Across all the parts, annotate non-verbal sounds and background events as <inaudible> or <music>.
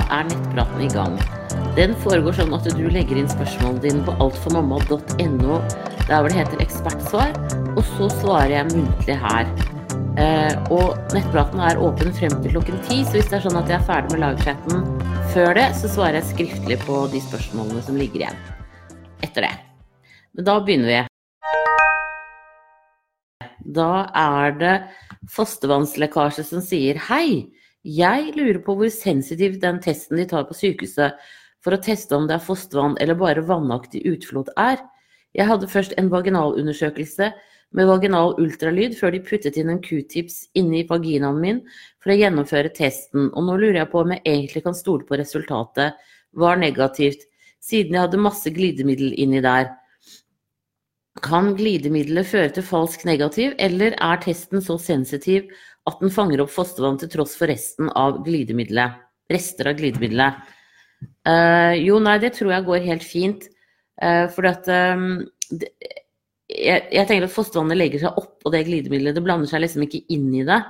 er nettpraten i gang. Den foregår sånn at du legger inn spørsmålene dine på altformamma.no, der hvor det heter ekspertsvar, og så svarer jeg muntlig her. Eh, og nettpraten er åpen frem til klokken ti, så hvis det er sånn at jeg er ferdig med lagchatten før det, så svarer jeg skriftlig på de spørsmålene som ligger igjen etter det. Men da begynner vi. Da er det fostervannslekkasje som sier hei. Jeg lurer på hvor sensitiv den testen de tar på sykehuset for å teste om det er fostervann eller bare vannaktig utflod er. Jeg hadde først en vaginalundersøkelse med vaginal ultralyd før de puttet inn en q-tips inni vaginaen min for å gjennomføre testen, og nå lurer jeg på om jeg egentlig kan stole på resultatet. Var negativt, siden jeg hadde masse glidemiddel inni der. Kan glidemiddelet føre til falsk negativ, eller er testen så sensitiv at den fanger opp fostervann til tross for resten av glidemiddelet. Rester av glidemiddelet. Uh, jo, nei, det tror jeg går helt fint. Uh, for at um, det, jeg, jeg, tenker at fostervannet legger seg oppå det glidemiddelet. Det blander seg liksom ikke inn i det.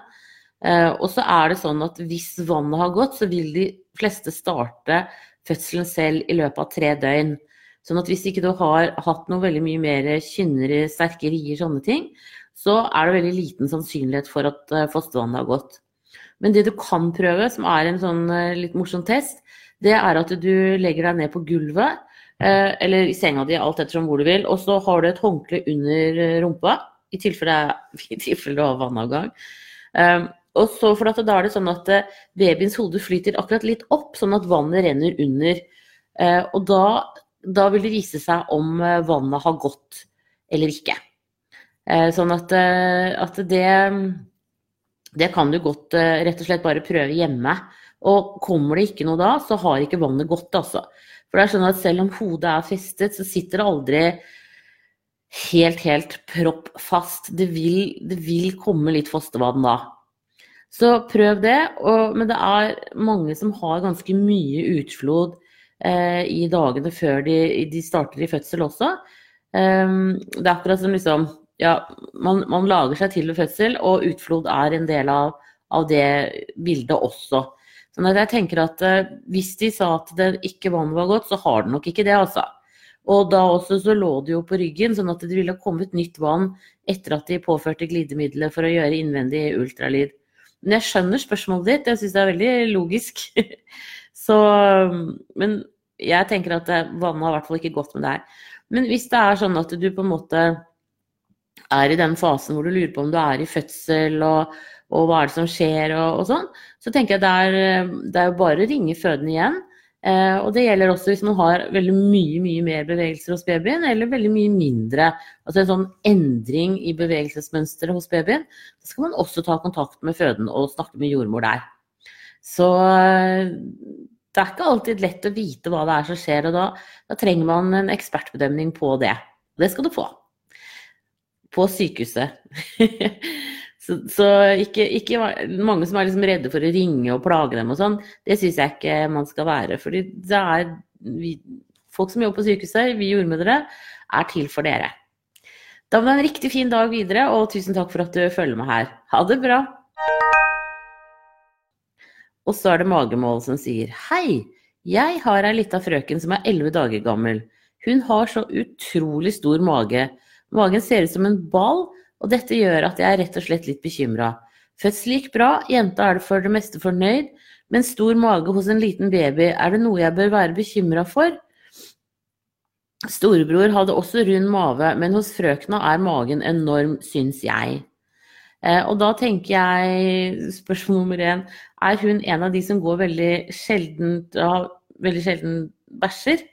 Uh, og så er det sånn at hvis vannet har gått, så vil de fleste starte fødselen selv i løpet av tre døgn. Sånn at hvis ikke du har hatt noe veldig mye mer kynnere, sterke rier, sånne ting, så er det veldig liten sannsynlighet for at eh, fostervannet har gått. Men det du kan prøve, som er en sånn eh, litt morsom test, det er at du legger deg ned på gulvet, eh, eller i senga di, alt ettersom hvor du vil, og så har du et håndkle under rumpa, i tilfelle, <laughs> i tilfelle du har vannavgang. Og så for da er det sånn at babyens hode flyter akkurat litt opp, sånn at vannet renner under. Og da, da vil det vise seg om vannet har gått eller ikke. Eh, sånn at, eh, at det, det kan du godt eh, rett og slett bare prøve hjemme. Og kommer det ikke noe da, så har ikke vannet gått, altså. For det er sånn at selv om hodet er festet, så sitter det aldri helt, helt proppfast. Det vil, det vil komme litt fostervann da. Så prøv det. Og, men det er mange som har ganske mye utflod eh, i dagene før de, de, starter i fødsel også. Um, det er akkurat som liksom ja, man, man, lager seg til ved fødsel, og utflod er en del av, av det bildet også. Sånn at jeg tenker at uh, Hvis de sa at det ikke vannet var godt, så har det nok ikke det, altså. Og da også så lå det jo på ryggen, sånn at det ville kommet nytt vann etter at de påførte glidemiddelet for å gjøre innvendig ultralyd. Men jeg skjønner spørsmålet ditt, jeg syns det er veldig logisk. <laughs> så, men jeg tenker at eh, vannet har i hvert fall ikke gått med det her. Men hvis det er sånn at du på en måte er i den fasen hvor du lurer på om du er i fødsel og, og hva er det som skjer og, og sånn, så tenker jeg det er, det er jo bare å ringe fødende igjen. Eh, og det gjelder også hvis man har veldig mye mye mer bevegelser hos babyen, eller veldig mye mindre. Altså en sånn endring i bevegelsesmønsteret hos babyen. Da skal man også ta kontakt med føden og snakke med jordmor der. Så eh, det er ikke alltid lett å vite hva det er som skjer, og da, da trenger man en ekspertbedømning på det. Og Det skal du få på sykehuset. <laughs> så, så ikke, ikke, mange som er liksom redde for å ringe og plage dem og sånn. Det syns jeg ikke man skal være. fordi det er vi, folk som jobber på sykehuset, vi jordmødre, er til for dere. Da må du ha en riktig fin dag videre, og tusen takk for at du følger med her. Ha det bra! Og så er det magemål som sier Hei, jeg har ei lita frøken som er elleve dager gammel. Hun har så utrolig stor mage Magen ser ut som en ball, og dette gjør at jeg er rett og slett litt bekymra. Fødsel gikk bra, jenta er for det meste fornøyd, men stor mage hos en liten baby, er det noe jeg bør være bekymra for? Storebror hadde også rund mage, men hos frøkna er magen enorm, syns jeg. Eh, og da tenker jeg, spørsmål nummer én, er hun en av de som går veldig sjeldent, veldig sjelden bæsjer?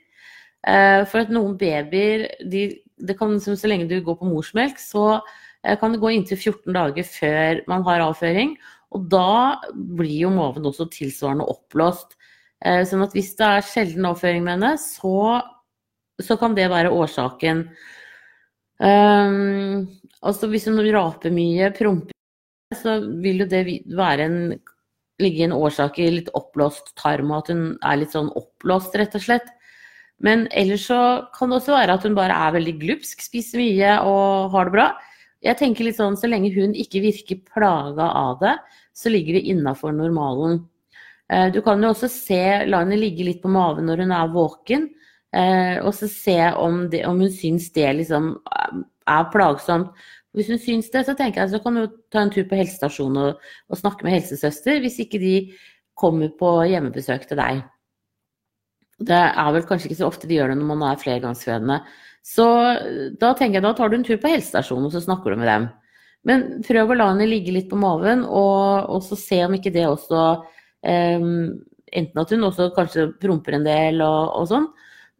Eh, for at noen babyer de det kan, så lenge du går på morsmelk, så eh, kan det gå inntil 14 dager før man har avføring. Og da blir jo måven også tilsvarende oppblåst. Eh, sånn at hvis det er sjelden avføring med henne, så, så kan det være årsaken. Um, altså hvis hun raper mye, promper, så vil jo det være en, ligge en årsak i litt oppblåst tarm, og at hun er litt sånn oppblåst, rett og slett. Men ellers så kan det også være at hun bare er veldig glupsk, spiser mye og har det bra. Jeg tenker litt sånn, Så lenge hun ikke virker plaga av det, så ligger det innafor normalen. Eh, du kan jo også se, la henne ligge litt på maven når hun er våken, eh, og så se om, det, om hun syns det liksom er plagsomt. Hvis hun syns det, så tenker jeg så kan du ta en tur på helsestasjonen og, og, snakke med helsesøster, hvis ikke de kommer på hjemmebesøk til deg. Det er vel kanskje ikke så ofte de gjør det når man er flergangsfødende. Så da tenker jeg da tar du en tur på helsestasjonen og så snakker du med dem. Men prøv å la henne ligge litt på maven, og, og så se om ikke det også um, Enten at hun også kanskje promper en del og, og sånn,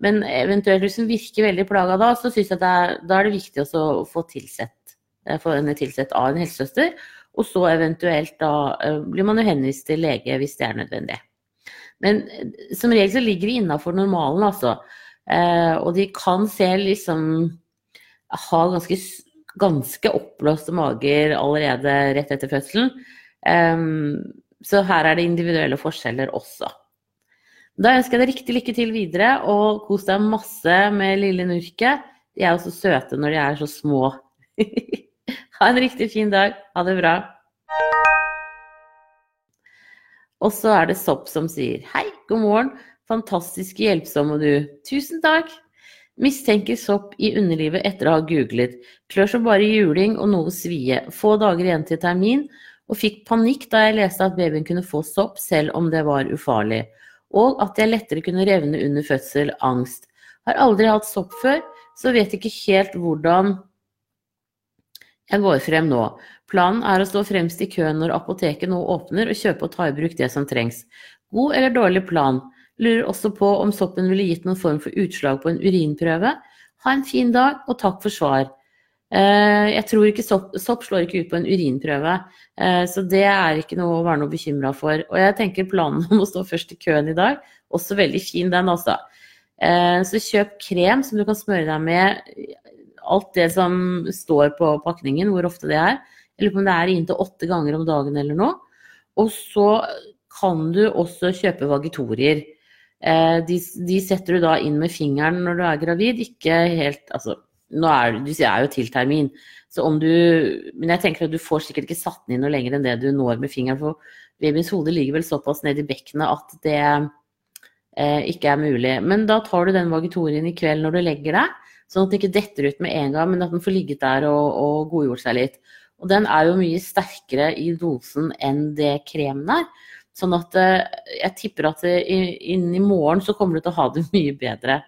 men eventuelt hvis hun virker veldig plaga da, så syns jeg er, da er det viktig å få tilsett Eh, få henne tilsett av en helsesøster. Og så eventuelt da eh, blir man jo henvist til lege hvis det er nødvendig. Men eh, som regel så ligger de innafor normalen, altså. Og de kan se liksom Ha ganske, ganske oppblåste mager allerede rett etter fødselen. Så her er det individuelle forskjeller også. Da ønsker jeg deg riktig lykke til videre, og kos deg masse med lille Nurke. De er jo så søte når de er så små. <laughs> Ha en riktig fin dag. Ha det bra. Og så er det Sopp som sier hei, god morgen, fantastisk hjelpsomme du. Tusen takk. Mistenker sopp i underlivet etter å ha googlet. Klør som bare juling og noe svie. Få dager igjen til termin. Og fikk panikk da jeg leste at babyen kunne få sopp selv om det var ufarlig. Og at jeg lettere kunne revne under fødsel. Angst. Har aldri hatt sopp før, så vet ikke helt hvordan jeg går frem nå. Planen er å stå fremst i køen når apoteket nå åpner, og kjøpe og ta i bruk det som trengs. God eller dårlig plan? Lurer også på om soppen ville gitt noen form for utslag på en urinprøve. Ha en fin dag, og takk for svar. Eh, jeg tror ikke sopp, sopp slår ikke ut på en urinprøve, eh, så det er ikke noe å være noe bekymra for. Og jeg tenker planen om å stå først i køen i dag, også veldig fin den, altså. Så kjøp krem som du kan smøre deg med alt det som står på pakningen, hvor ofte det er. Jeg lurer på om det er inntil åtte ganger om dagen eller noe. Og så kan du også kjøpe vagitorier. Eh, de, de, setter du da inn med fingeren når du er gravid. Ikke helt Altså, nå er du, er jo til termin. Så om du Men jeg tenker at du får sikkert ikke satt den inn noe lenger enn det du når med fingeren. For babyens hode ligger vel såpass ned i bekkenet at det eh, ikke er mulig. Men da tar du den vagitorien i kveld når du legger deg. Sånn at den ikke detter ut med en gang, men at den får ligget der og, og godgjort seg litt. Og den er jo mye sterkere i dosen enn det kremen er. Sånn at eh, jeg tipper at innen i morgen så kommer du til å ha det <laughs> mye bedre.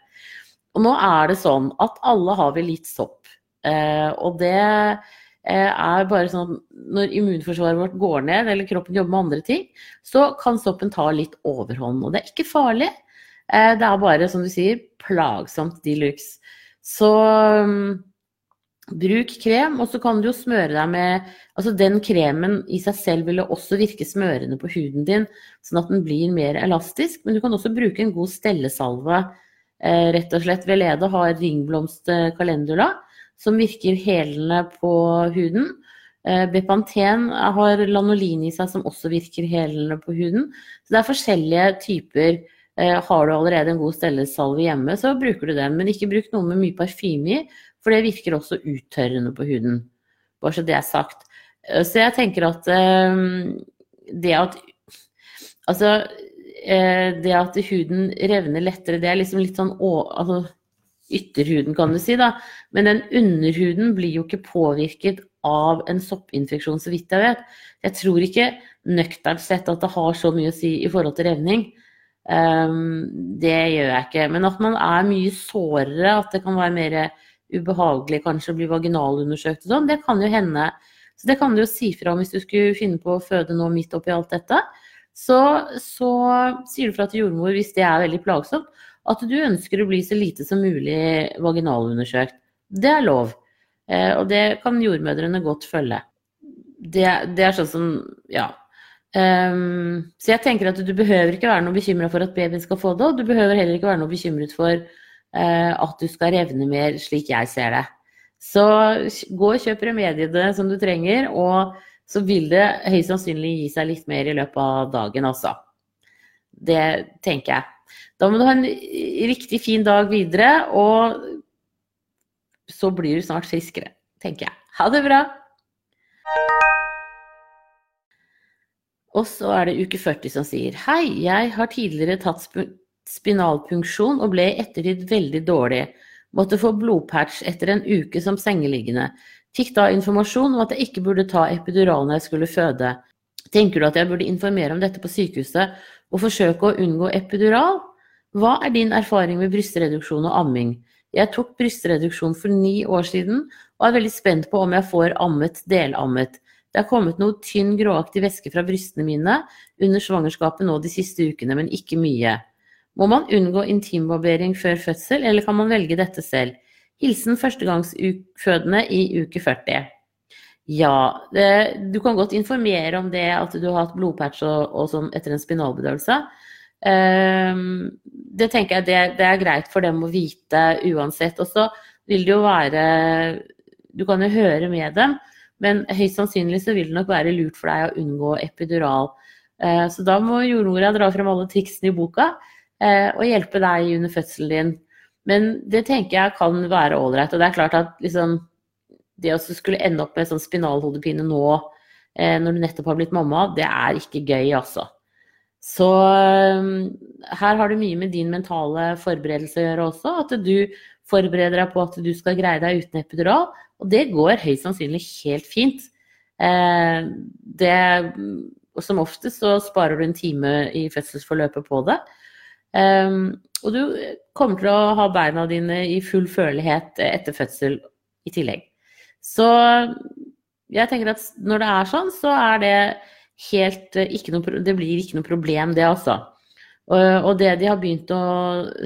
Og nå er det sånn at alle har vi litt sopp. Eh, og det eh, er bare sånn når immunforsvaret vårt går ned, eller kroppen jobber med andre ting, så kan soppen ta litt overhånd. Og det er ikke farlig. Det er bare, som du sier, plagsomt de luxe. Så um, bruk krem, og så kan du jo smøre deg med Altså den kremen i seg selv vil også virke smørende på huden din, sånn at den blir mer elastisk. Men du kan også bruke en god stellesalve. Eh, rett og slett Velede har ringblomst calendula, som virker helende på huden. Eh, Bepanten har lanolin i seg, som også virker helende på huden. Så det er forskjellige typer har du allerede en god stellesalve hjemme, så bruker du den. Men ikke bruk noe med mye parfyme i, for det virker også uttørrende på huden. Bare så det er sagt. Eh, så jeg tenker at eh, det at Altså, det at huden revner lettere, det er liksom litt sånn altså, ytterhuden, kan du si, da. Men den underhuden blir jo ikke påvirket av en soppinfeksjon, så vidt jeg vet. Jeg tror ikke nøkternt sett at det har så mye å si i forhold til revning. Um, det gjør jeg ikke. Men at man er mye sårere, at det kan være mer ubehagelig kanskje å bli vaginalundersøkt sånn, det kan jo hende. Så det kan du jo si fra om hvis du skulle finne på å føde nå midt oppi alt dette. Så, så sier du fra til jordmor hvis det er veldig plagsomt, at du ønsker å bli så lite som mulig vaginalundersøkt. Det er lov. Eh, og det kan jordmødrene godt følge. Det, det er sånn som Ja. Um, så jeg tenker at du behøver ikke være noe bekymra for at babyen skal få det, og du behøver heller ikke være noe bekymret for uh, at du skal revne mer, slik jeg ser det. Så gå og kjøp remediene som du trenger, og så vil det høyst sannsynlig gi seg litt mer i løpet av dagen, altså. Det tenker jeg. Da må du ha en riktig fin dag videre, og så blir du snart friskere, tenker jeg. Ha det bra! Og så er det uke 40 som sier Hei, jeg har tidligere tatt spinalpunksjon og ble i ettertid veldig dårlig. Måtte få blodpatch etter en uke som sengeliggende. Fikk da informasjon om at jeg ikke burde ta epidural når jeg skulle føde. Tenker du at jeg burde informere om dette på sykehuset og forsøke å unngå epidural? Hva er din erfaring med brystreduksjon og amming? Jeg tok brystreduksjon for ni år siden og er veldig spent på om jeg får ammet delammet. Det er kommet noe tynn, gråaktig væske fra brystene mine under svangerskapet nå de siste ukene, men ikke mye. Må man unngå intimbarbering før fødsel, eller kan man velge dette selv? Hilsen førstegangsfødende i uke 40. Ja, det, du kan godt informere om det at du har hatt blodpatch og, og sånn etter en spinalbedøvelse. Um, det tenker jeg det, det, er greit for dem å vite uansett. Og så vil det jo være Du kan jo høre med dem, men høyst sannsynlig så vil det nok være lurt for deg å unngå epidural. Uh, så da må jordmora dra frem alle triksene i boka uh, og hjelpe deg under fødselen din. Men det tenker jeg kan være ålreit. Og det er klart at liksom, det å skulle ende opp med sånn spinalhodepine nå uh, når du nettopp har blitt mamma, det er ikke gøy, altså. Så her har det mye med din mentale forberedelse å gjøre også. At du forbereder deg på at du skal greie deg uten epidural. Og det går høyst sannsynlig helt fint. Eh, det, og som oftest så sparer du en time i fødselsforløpet på det. Eh, og du kommer til å ha beina dine i full følelighet etter fødsel i tillegg. Så jeg tenker at når det er sånn, så er det helt noe, Det blir ikke noe problem, det altså. Og, det de har begynt å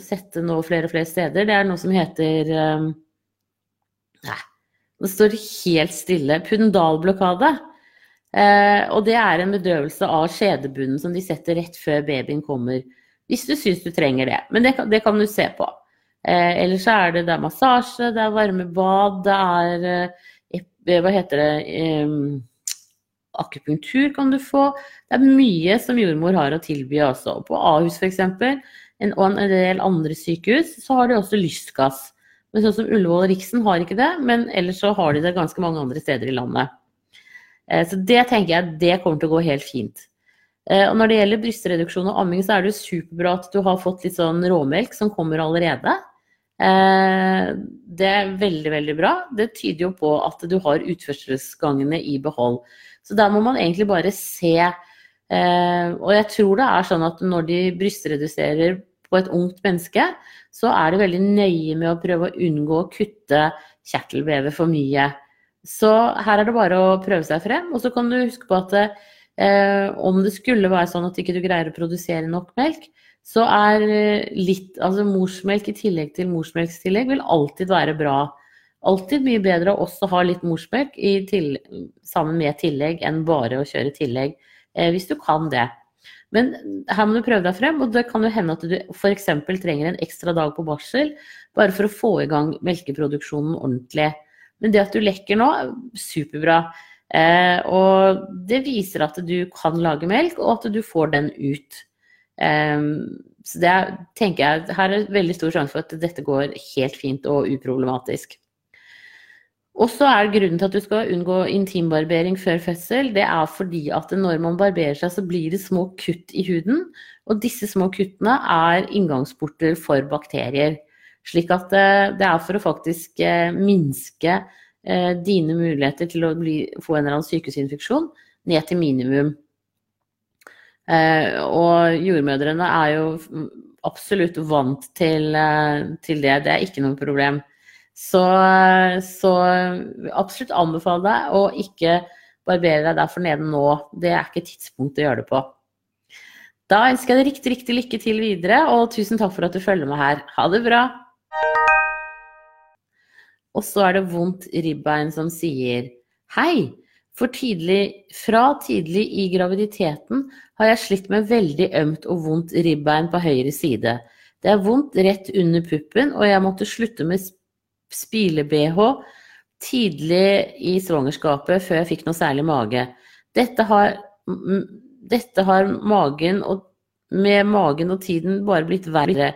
sette nå flere og flere steder, det er noe som heter um, Nei, det står helt stille. Pundalblokade. Eh, og det er en bedøvelse av skjedebunnen som de setter rett før babyen kommer. Hvis du syns du trenger det. Men det, det kan du se på. Eh, ellers er det, det er massasje, det er varmebad, det er eh, Hva heter det eh, akupunktur kan du få. Det er mye som jordmor har å tilby også. På Ahus f.eks. og en del andre sykehus så har de også lystgass. Men sånn som Ullevål og Riksen har ikke det, men ellers så har de det ganske mange andre steder i landet. Eh, så det tenker jeg det kommer til å gå helt fint. Eh, og når det gjelder brystreduksjon og amming, så er det jo superbra at du har fått litt sånn råmelk som kommer allerede. Eh, det er veldig, veldig bra. Det tyder jo på at du har utførselsgangene i behold. Så der må man egentlig bare se. Og jeg tror det er sånn at når de brystreduserer på et ungt menneske, så er du veldig nøye med å prøve å unngå å kutte kjertelvevet for mye. Så her er det bare å prøve seg frem. Og så kan du huske på at eh, om det skulle være sånn at ikke du greier å produsere nok melk, så er litt Altså morsmelk i tillegg til morsmelkstillegg vil alltid være bra alltid mye bedre å også ha litt morsmelk sammen med tillegg enn bare å kjøre tillegg, eh, hvis du kan det. Men her må du prøve deg frem, og det kan jo hende at du f.eks. trenger en ekstra dag på barsel bare for å få i gang melkeproduksjonen ordentlig. Men det at du lekker nå, superbra. Eh, og det viser at du kan lage melk, og at du får den ut. Eh, så det er, tenker jeg, her er veldig stor sjanse for at dette går helt fint og uproblematisk. Og så er grunnen til at du skal unngå intimbarbering før fødsel, det er fordi at når man barberer seg, så blir det små kutt i huden. Og disse små kuttene er inngangsporter for bakterier. Slik at eh, det er for å faktisk eh, minske eh, dine muligheter til å bli, få en eller annen sykehusinfeksjon ned til minimum. Og jordmødrene er jo absolutt vant til, til det, det er ikke noe problem. Så, så absolutt anbefale deg å ikke barbere deg derfor nede nå. Det er ikke tidspunktet å gjøre det på. Da ønsker jeg deg riktig, riktig lykke til videre, og tusen takk for at du følger med her. Ha det bra! Og så er det vondt ribbein som sier Hei! For tidlig, fra tidlig i graviditeten har jeg slitt med veldig ømt og vondt ribbein på høyre side. Det er vondt rett under puppen, og jeg måtte slutte med spile-BH tidlig i svangerskapet før jeg fikk noe særlig mage. Dette har, dette har magen og, med magen og tiden bare blitt verre.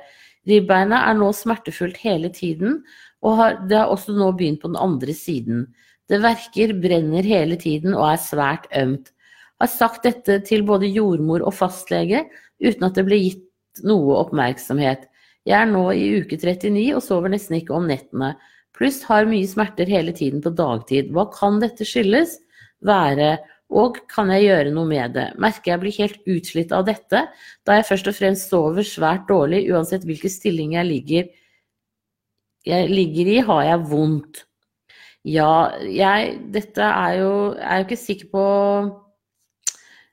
Ribbeina er nå smertefullt hele tiden, og har, det har også nå begynt på den andre siden. Det verker, brenner hele tiden og er svært ømt. Har sagt dette til både jordmor og fastlege uten at det ble gitt noe oppmerksomhet. Jeg er nå i uke 39 og sover nesten ikke om nettene. Pluss har mye smerter hele tiden på dagtid. Hva kan dette skyldes? Være og kan jeg gjøre noe med det? Merker jeg blir helt utslitt av dette, da jeg først og fremst sover svært dårlig uansett hvilken stilling jeg ligger, jeg ligger i, har jeg vondt. Ja, jeg Dette er jo Jeg er jo ikke sikker på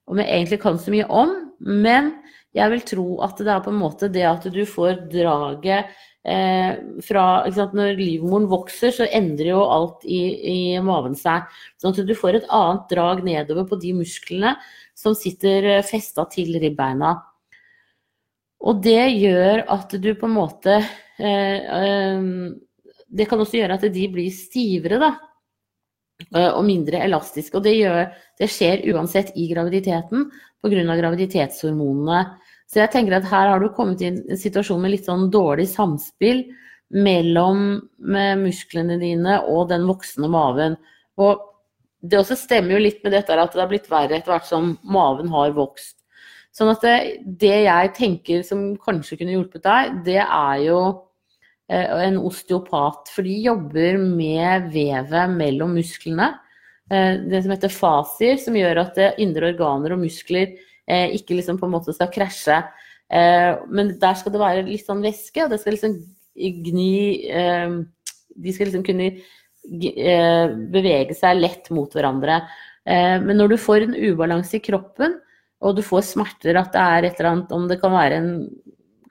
om jeg egentlig kan så mye om, men jeg vil tro at det er på en måte det at du får draget eh, fra sant, Når livmoren vokser, så endrer jo alt i, i, maven seg. Sånn at du får et annet drag nedover på de musklene som sitter eh, festa til ribbeina. Og det gjør at du på en måte eh, eh, Det kan også gjøre at de blir stivere, da. Eh, og mindre elastisk. Og det, gjør, det skjer uansett i graviditeten pga. graviditetshormonene. Så jeg tenker at her har du kommet i en situasjon med litt sånn dårlig samspill mellom musklene dine og den voksne maven. Og det også stemmer jo litt med dette at det har blitt verre etter hvert som maven har vokst. Sånn at det, det jeg tenker som kanskje kunne hjulpet deg, det er jo en osteopat. For de jobber med vevet mellom musklene. Eh, det som heter fasier, som gjør at indre organer og muskler eh, ikke liksom på en måte skal krasje. Eh, men der skal det være litt sånn væske, og det skal liksom gni eh, De skal liksom kunne eh, bevege seg lett mot hverandre. Eh, men når du får en ubalanse i kroppen, og du får smerter, at det er et eller annet Om det kan være en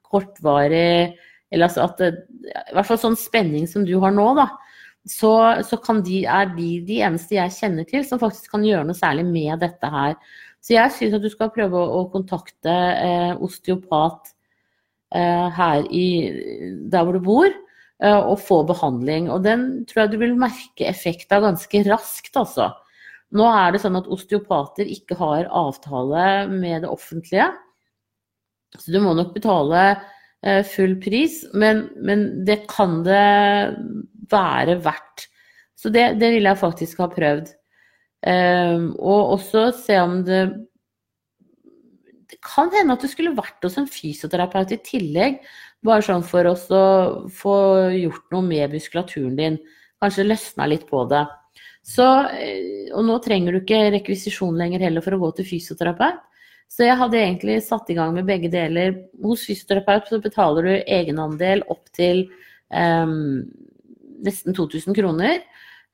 kortvarig Eller altså at I hvert fall sånn spenning som du har nå, da. Så, så de, er de de eneste jeg kjenner til som faktisk kan gjøre noe særlig med dette her. Så jeg syns at du skal prøve å, å kontakte eh, osteopat eh, her i, der hvor du bor, eh, og få behandling. Og den tror jeg du vil merke effekt av ganske raskt, altså. Nå er det sånn at osteopater ikke har avtale med det offentlige. Så du må nok betale eh, full pris, men, men, det kan det være verdt. Så det, det ville jeg faktisk ha prøvd. Um, og også se om det Det kan hende at du skulle vært hos en fysioterapeut i tillegg, bare sånn for å få gjort noe med muskulaturen din. Kanskje løsna litt på det. Så, eh, og nå trenger du ikke rekvisisjon lenger heller for å gå til fysioterapeut. Så jeg hadde egentlig satt i gang med begge deler. Hos fysioterapeut så betaler du egenandel opp til um, nesten 2000 kroner.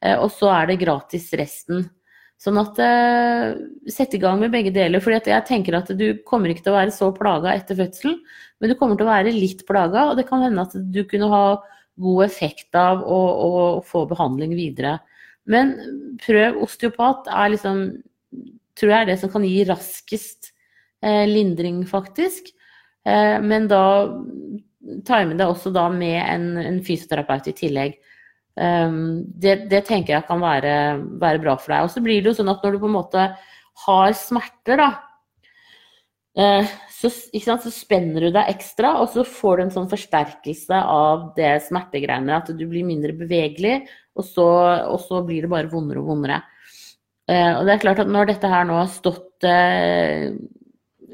Eh, og så er det gratis resten. Sånn at uh, sett i gang med begge deler. For jeg tenker at du kommer ikke til å være så plaga etter fødselen, men du kommer til å være litt plaga, og det kan hende at du kunne ha god effekt av å, å, få behandling videre. Men prøv osteopat er liksom Tror jeg er det som kan gi raskest eh, lindring, faktisk. Eh, men da time det også da med en, en fysioterapeut i tillegg. Um, det, det, tenker jeg kan være, være, bra for deg. Og så blir det jo sånn at når du på en måte har smerter, da, uh, så, sant, så, spenner du deg ekstra, og så får du en sånn forsterkelse av det smertegreiene. At du blir mindre bevegelig, og så, og så blir det bare vondere og vondere. Og det er klart at når dette her nå har stått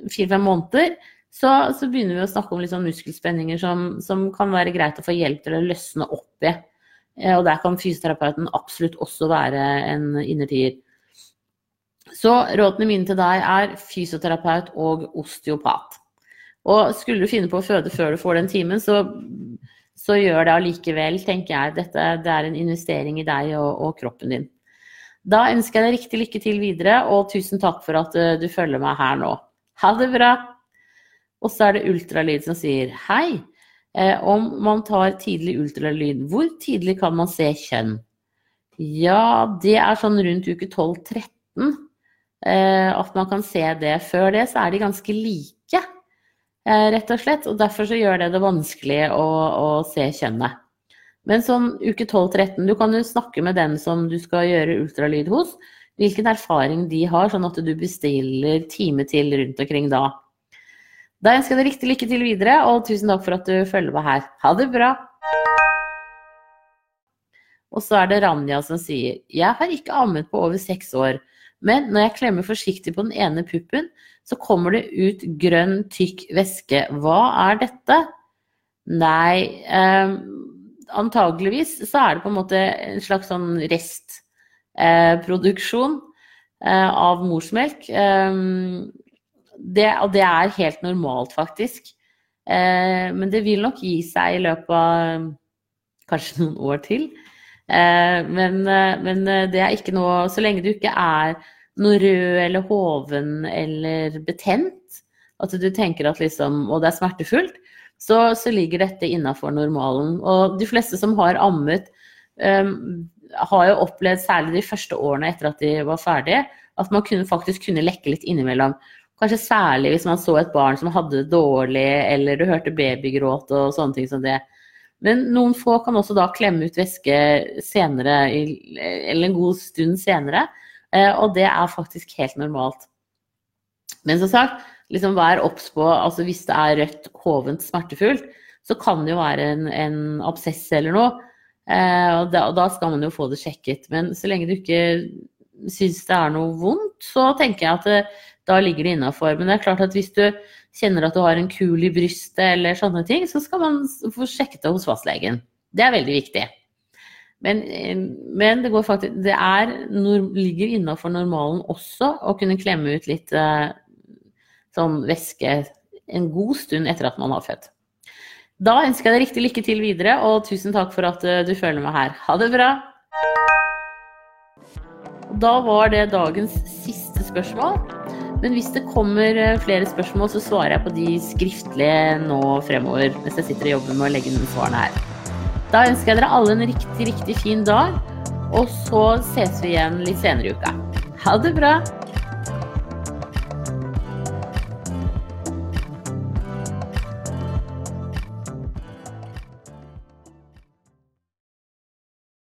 fire-fem måneder, så, så, begynner vi å snakke om sånn muskelspenninger som, som kan være greit å få hjelp til å løsne opp i. Eh, og der kan fysioterapeuten absolutt også være en innertier. Så rådene mine til deg er fysioterapeut og osteopat. Og skulle du finne på å føde før du får den timen, så, så gjør det allikevel, tenker jeg. Dette det er en investering i deg og, og, kroppen din. Da ønsker jeg deg riktig lykke til videre, og tusen takk for at uh, du følger meg her nå. Ha det bra! Og så er det ultralyd som sier hei. Eh, om man tar tidlig ultralyd, hvor tidlig kan man se kjønn? Ja, det er sånn rundt uke 12-13 eh, at man kan se det. Før det så er de ganske like, eh, rett og slett. Og derfor så gjør det det vanskelig å, å se kjønnet. Men sånn uke 12-13, du kan jo snakke med den som du skal gjøre ultralyd hos, hvilken erfaring de har, sånn at du bestiller time til rundt omkring da. Da ønsker jeg deg riktig lykke til videre, og tusen takk for at du følger meg her. Ha det bra! Og så er det Ranja som sier Jeg har ikke ammet på over seks år, Men når jeg klemmer forsiktig på den ene puppen, så kommer det ut grønn, tykk væske. Hva er dette? Nei, eh, antageligvis så er det på en måte en slags sånn restproduksjon eh, av morsmelk. Eh, det, og det er helt normalt, faktisk. Eh, men det vil nok gi seg i løpet av kanskje noen år til. Eh, men, eh, men, det er ikke noe Så lenge du ikke er noe rød eller hoven eller betent, at du tenker at liksom Og det er smertefullt, så, så ligger dette innafor normalen. Og de fleste som har ammet, har jo opplevd, særlig de første årene etter at de var ferdige, at man kunne, faktisk kunne lekke litt innimellom. Kanskje særlig hvis man så et barn som hadde det dårlig, eller du hørte babygråt og sånne ting som det. Men noen få kan også da klemme ut væske senere, eller en god stund senere. Eh, og det er faktisk helt normalt. Men som sagt, liksom vær obs på altså hvis det er rødt, hovent, smertefullt, så kan det jo være en, en absess eller noe. Eh, og, da, og, da, skal man jo få det sjekket. Men så lenge du ikke syns det er noe vondt, så tenker jeg at det, da ligger det innafor. Men det er klart at hvis du kjenner at du har en kul i brystet eller sånne ting, så skal man få sjekket det hos fastlegen. Det er veldig viktig. Men, men det, faktisk, det er, ligger innafor normalen også å kunne klemme ut litt sånn væske en god stund etter at man har født. Da ønsker jeg deg riktig lykke til videre, og tusen takk for at uh, du følger med her. Ha det bra! Da var det dagens siste spørsmål. Men hvis det kommer eh, flere spørsmål, så svarer jeg på de skriftlige nå fremover. Mens jeg sitter og jobber med å legge inn svarene her. Da ønsker jeg dere alle en riktig, riktig fin dag. Og så ses vi igjen litt senere i uka. Ha det bra!